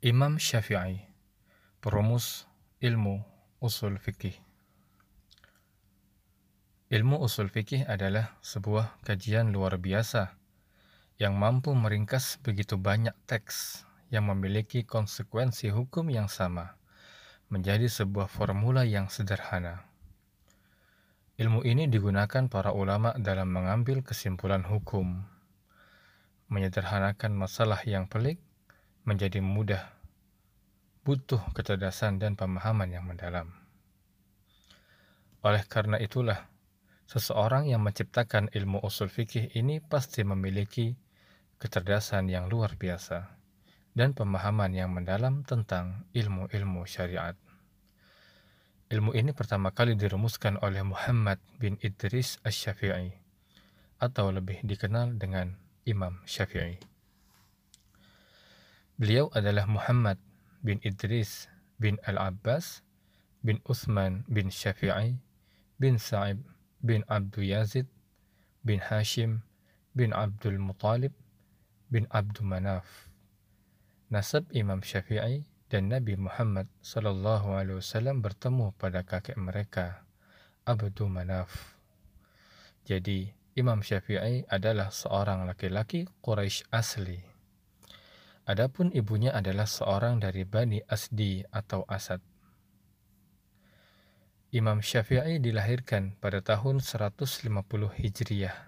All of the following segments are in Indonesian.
Imam Syafi'i, perumus ilmu usul fikih. Ilmu usul fikih adalah sebuah kajian luar biasa yang mampu meringkas begitu banyak teks yang memiliki konsekuensi hukum yang sama menjadi sebuah formula yang sederhana. Ilmu ini digunakan para ulama dalam mengambil kesimpulan hukum, menyederhanakan masalah yang pelik menjadi mudah, butuh kecerdasan dan pemahaman yang mendalam. Oleh karena itulah, seseorang yang menciptakan ilmu usul fikih ini pasti memiliki kecerdasan yang luar biasa dan pemahaman yang mendalam tentang ilmu-ilmu syariat. Ilmu ini pertama kali dirumuskan oleh Muhammad bin Idris Asy-Syafi'i atau lebih dikenal dengan Imam Syafi'i. Beliau adalah Muhammad bin Idris bin Al-Abbas bin Uthman bin Syafi'i bin Sa'ib bin Abdul Yazid bin Hashim bin Abdul Muttalib bin Abdul Manaf. Nasab Imam Syafi'i dan Nabi Muhammad Sallallahu Alaihi Wasallam bertemu pada kakek mereka, Abdul Manaf. Jadi, Imam Syafi'i adalah seorang laki-laki Quraisy asli. Adapun ibunya adalah seorang dari Bani Asdi atau Asad. Imam Syafi'i dilahirkan pada tahun 150 Hijriyah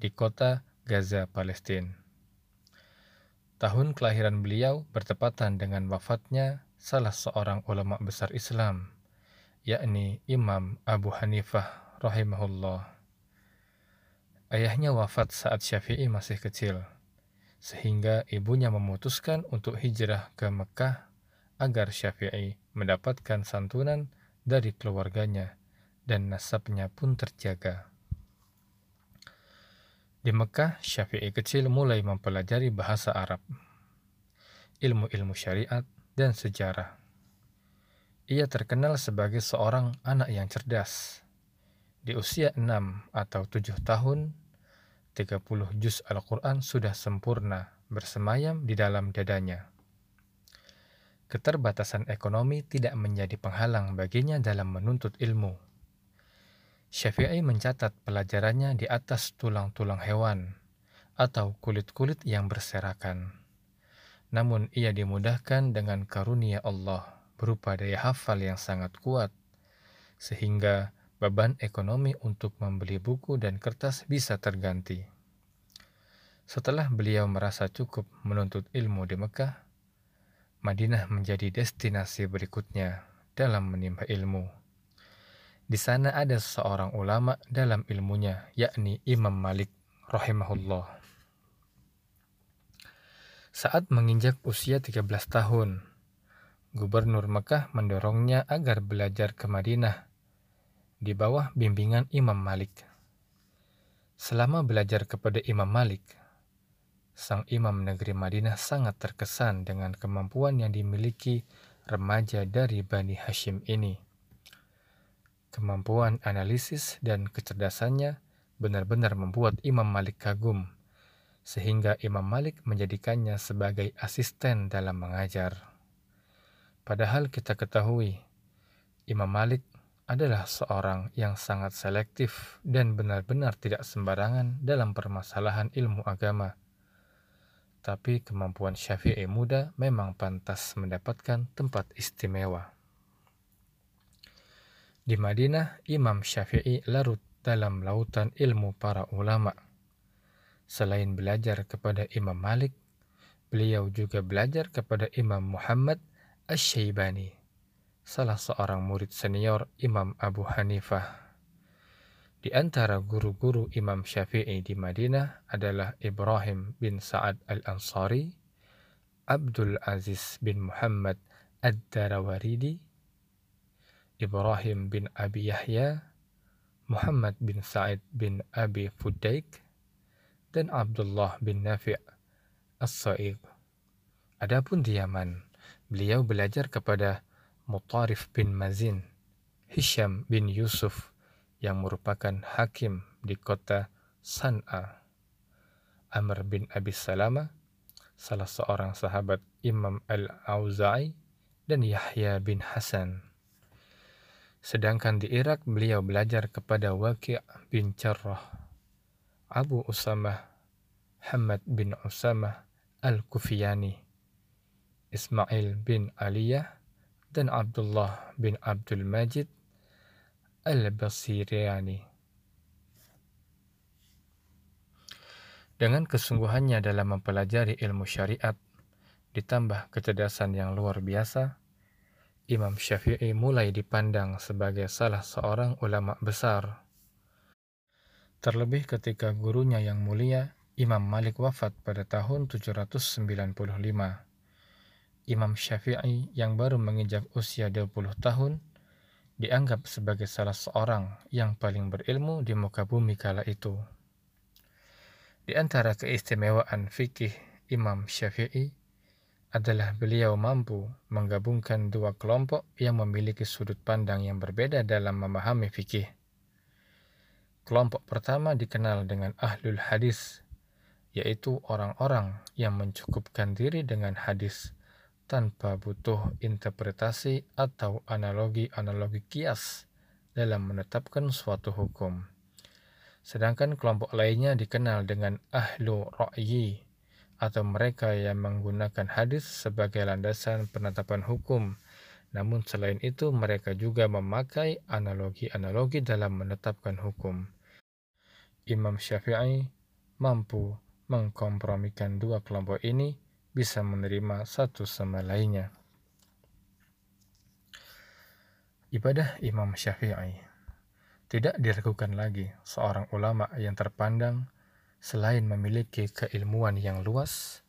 di kota Gaza, Palestina. Tahun kelahiran beliau bertepatan dengan wafatnya salah seorang ulama besar Islam, yakni Imam Abu Hanifah rahimahullah. Ayahnya wafat saat Syafi'i masih kecil, sehingga ibunya memutuskan untuk hijrah ke Mekah agar Syafi'i mendapatkan santunan dari keluarganya dan nasabnya pun terjaga. Di Mekah, Syafi'i kecil mulai mempelajari bahasa Arab, ilmu-ilmu syariat, dan sejarah. Ia terkenal sebagai seorang anak yang cerdas. Di usia 6 atau 7 tahun, 30 juz Al-Quran sudah sempurna bersemayam di dalam dadanya. Keterbatasan ekonomi tidak menjadi penghalang baginya dalam menuntut ilmu Syafi'i mencatat pelajarannya di atas tulang-tulang hewan atau kulit-kulit yang berserakan. Namun ia dimudahkan dengan karunia Allah berupa daya hafal yang sangat kuat, sehingga beban ekonomi untuk membeli buku dan kertas bisa terganti. Setelah beliau merasa cukup menuntut ilmu di Mekah, Madinah menjadi destinasi berikutnya dalam menimba ilmu. Di sana ada seorang ulama dalam ilmunya, yakni Imam Malik rahimahullah. Saat menginjak usia 13 tahun, Gubernur Mekah mendorongnya agar belajar ke Madinah di bawah bimbingan Imam Malik. Selama belajar kepada Imam Malik, sang imam negeri Madinah sangat terkesan dengan kemampuan yang dimiliki remaja dari Bani Hashim ini. Kemampuan analisis dan kecerdasannya benar-benar membuat Imam Malik kagum, sehingga Imam Malik menjadikannya sebagai asisten dalam mengajar. Padahal kita ketahui, Imam Malik adalah seorang yang sangat selektif dan benar-benar tidak sembarangan dalam permasalahan ilmu agama. Tapi kemampuan Syafi'i muda memang pantas mendapatkan tempat istimewa. Di Madinah, Imam Syafi'i larut dalam lautan ilmu para ulama. Selain belajar kepada Imam Malik, beliau juga belajar kepada Imam Muhammad Asy-Syaibani, salah seorang murid senior Imam Abu Hanifah. Di antara guru-guru Imam Syafi'i di Madinah adalah Ibrahim bin Sa'ad Al-Ansari, Abdul Aziz bin Muhammad Ad-Darawaridi, Ibrahim bin Abi Yahya, Muhammad bin Sa'id bin Abi Fudaik, dan Abdullah bin Nafi' As-Sa'id. Adapun di Yaman, beliau belajar kepada Mutarif bin Mazin, Hisham bin Yusuf yang merupakan hakim di kota San'a, Amr bin Abi Salama, salah seorang sahabat Imam Al-Auza'i, dan Yahya bin Hasan. Sedangkan di Irak beliau belajar kepada Waqi' bin Jarrah, Abu Usamah, Hamad bin Usamah Al-Kufiyani, Ismail bin Aliyah, dan Abdullah bin Abdul Majid Al-Basiriani. Dengan kesungguhannya dalam mempelajari ilmu syariat, ditambah kecerdasan yang luar biasa, Imam Syafi'i mulai dipandang sebagai salah seorang ulama besar. Terlebih ketika gurunya yang mulia, Imam Malik wafat pada tahun 795. Imam Syafi'i yang baru menginjak usia 20 tahun, dianggap sebagai salah seorang yang paling berilmu di muka bumi kala itu. Di antara keistimewaan fikih Imam Syafi'i adalah beliau mampu menggabungkan dua kelompok yang memiliki sudut pandang yang berbeda dalam memahami fikih. Kelompok pertama dikenal dengan ahlul hadis, yaitu orang-orang yang mencukupkan diri dengan hadis tanpa butuh interpretasi atau analogi-analogi kias dalam menetapkan suatu hukum. Sedangkan kelompok lainnya dikenal dengan ahlu ra'yi atau mereka yang menggunakan hadis sebagai landasan penetapan hukum. Namun selain itu mereka juga memakai analogi-analogi dalam menetapkan hukum. Imam Syafi'i mampu mengkompromikan dua kelompok ini bisa menerima satu sama lainnya. Ibadah Imam Syafi'i tidak diragukan lagi seorang ulama yang terpandang Selain memiliki keilmuan yang luas,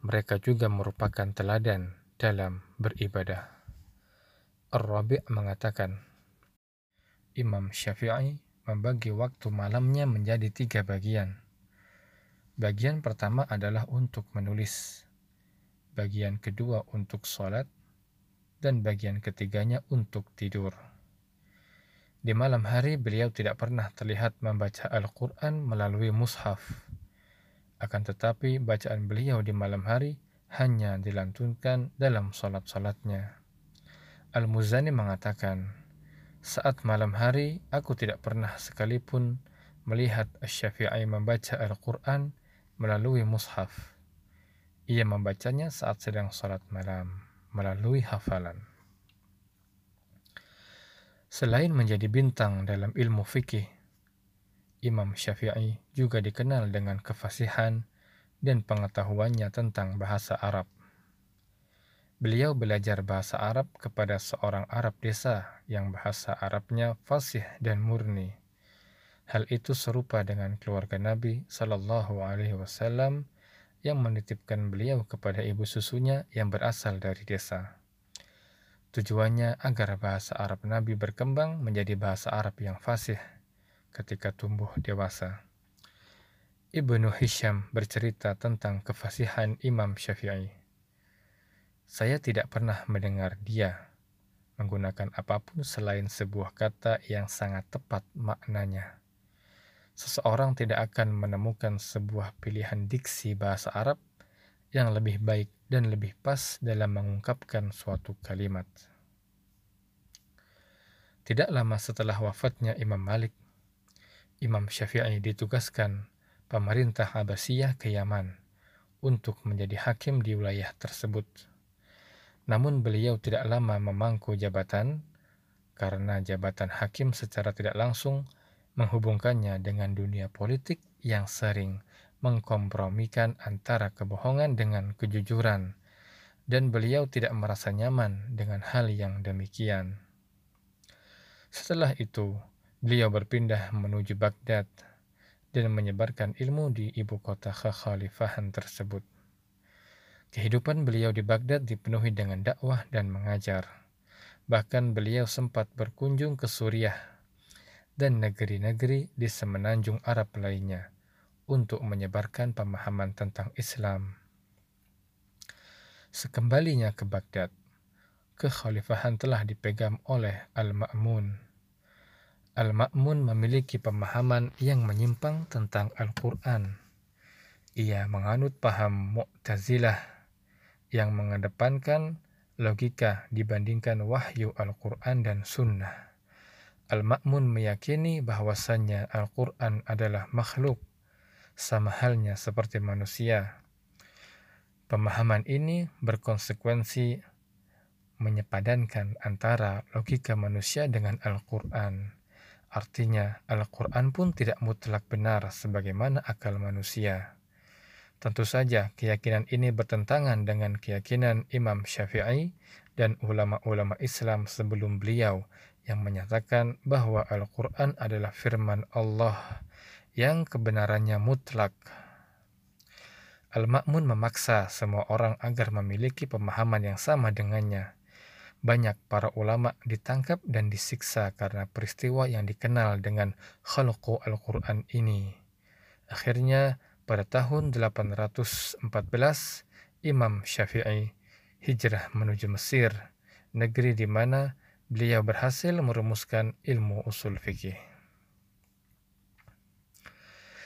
mereka juga merupakan teladan dalam beribadah. Ar-Rabi' mengatakan, Imam Syafi'i membagi waktu malamnya menjadi tiga bagian. Bagian pertama adalah untuk menulis, bagian kedua untuk sholat, dan bagian ketiganya untuk tidur. Di malam hari beliau tidak pernah terlihat membaca Al-Quran melalui mushaf. Akan tetapi bacaan beliau di malam hari hanya dilantunkan dalam salat-salatnya. Al-Muzani mengatakan, saat malam hari aku tidak pernah sekalipun melihat Asy-Syafi'i membaca Al-Quran melalui mushaf. Ia membacanya saat sedang salat malam melalui hafalan. Selain menjadi bintang dalam ilmu fikih, Imam Syafi'i juga dikenal dengan kefasihan dan pengetahuannya tentang bahasa Arab. Beliau belajar bahasa Arab kepada seorang Arab desa yang bahasa Arabnya fasih dan murni. Hal itu serupa dengan keluarga Nabi Shallallahu Alaihi Wasallam yang menitipkan beliau kepada ibu susunya yang berasal dari desa. Tujuannya agar bahasa Arab Nabi berkembang menjadi bahasa Arab yang fasih ketika tumbuh dewasa. Ibnu Hisham bercerita tentang kefasihan Imam Syafi'i. Saya tidak pernah mendengar dia menggunakan apa pun selain sebuah kata yang sangat tepat maknanya. Seseorang tidak akan menemukan sebuah pilihan diksi bahasa Arab yang lebih baik dan lebih pas dalam mengungkapkan suatu kalimat. Tidak lama setelah wafatnya Imam Malik, Imam Syafi'i ditugaskan pemerintah Abbasiyah ke Yaman untuk menjadi hakim di wilayah tersebut. Namun beliau tidak lama memangku jabatan karena jabatan hakim secara tidak langsung menghubungkannya dengan dunia politik yang sering mengkompromikan antara kebohongan dengan kejujuran, dan beliau tidak merasa nyaman dengan hal yang demikian. Setelah itu, beliau berpindah menuju Baghdad dan menyebarkan ilmu di ibu kota kekhalifahan tersebut. Kehidupan beliau di Baghdad dipenuhi dengan dakwah dan mengajar. Bahkan beliau sempat berkunjung ke Suriah dan negeri-negeri di semenanjung Arab lainnya untuk menyebarkan pemahaman tentang Islam. Sekembalinya ke Baghdad, kekhalifahan telah dipegang oleh Al-Ma'mun. Al-Ma'mun memiliki pemahaman yang menyimpang tentang Al-Quran. ia menganut paham Mu'tazilah yang mengedepankan logika dibandingkan wahyu Al-Quran dan Sunnah. Al-Ma'mun meyakini bahwasannya Al-Quran adalah makhluk, sama halnya seperti manusia. Pemahaman ini berkonsekuensi menyepadankan antara logika manusia dengan Al-Quran. Artinya, Al-Quran pun tidak mutlak benar sebagaimana akal manusia. Tentu saja, keyakinan ini bertentangan dengan keyakinan Imam Syafi'i dan ulama-ulama Islam sebelum beliau yang menyatakan bahwa Al-Quran adalah firman Allah yang kebenarannya mutlak. Al-Ma'mun memaksa semua orang agar memiliki pemahaman yang sama dengannya. Banyak para ulama ditangkap dan disiksa karena peristiwa yang dikenal dengan khalqu Al-Quran ini. Akhirnya, pada tahun 814, Imam Syafi'i hijrah menuju Mesir, negeri di mana beliau berhasil merumuskan ilmu usul fikih.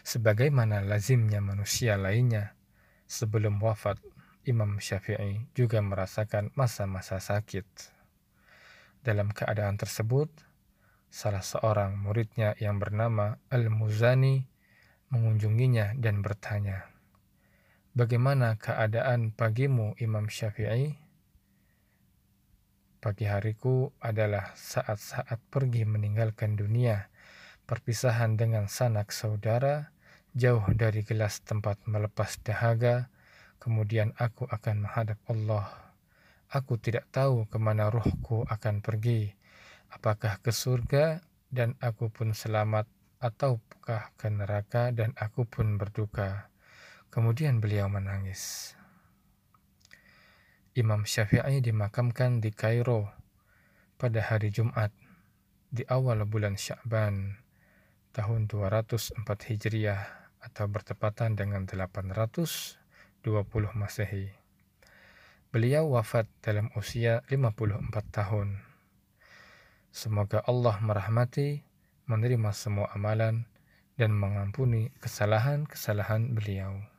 Sebagaimana lazimnya manusia lainnya, sebelum wafat Imam Syafi'i juga merasakan masa-masa sakit. Dalam keadaan tersebut, salah seorang muridnya yang bernama Al-Muzani mengunjunginya dan bertanya, Bagaimana keadaan pagimu Imam Syafi'i? Pagi hariku adalah saat-saat pergi meninggalkan dunia, perpisahan dengan sanak saudara, jauh dari gelas tempat melepas dahaga, Kemudian aku akan menghadap Allah. Aku tidak tahu ke mana ruhku akan pergi. Apakah ke surga dan aku pun selamat ataukah ke neraka dan aku pun berduka. Kemudian beliau menangis. Imam Syafi'i dimakamkan di Kairo pada hari Jumat di awal bulan Sya'ban tahun 204 Hijriah atau bertepatan dengan 800 20 Masehi. Beliau wafat dalam usia 54 tahun. Semoga Allah merahmati, menerima semua amalan, dan mengampuni kesalahan-kesalahan beliau.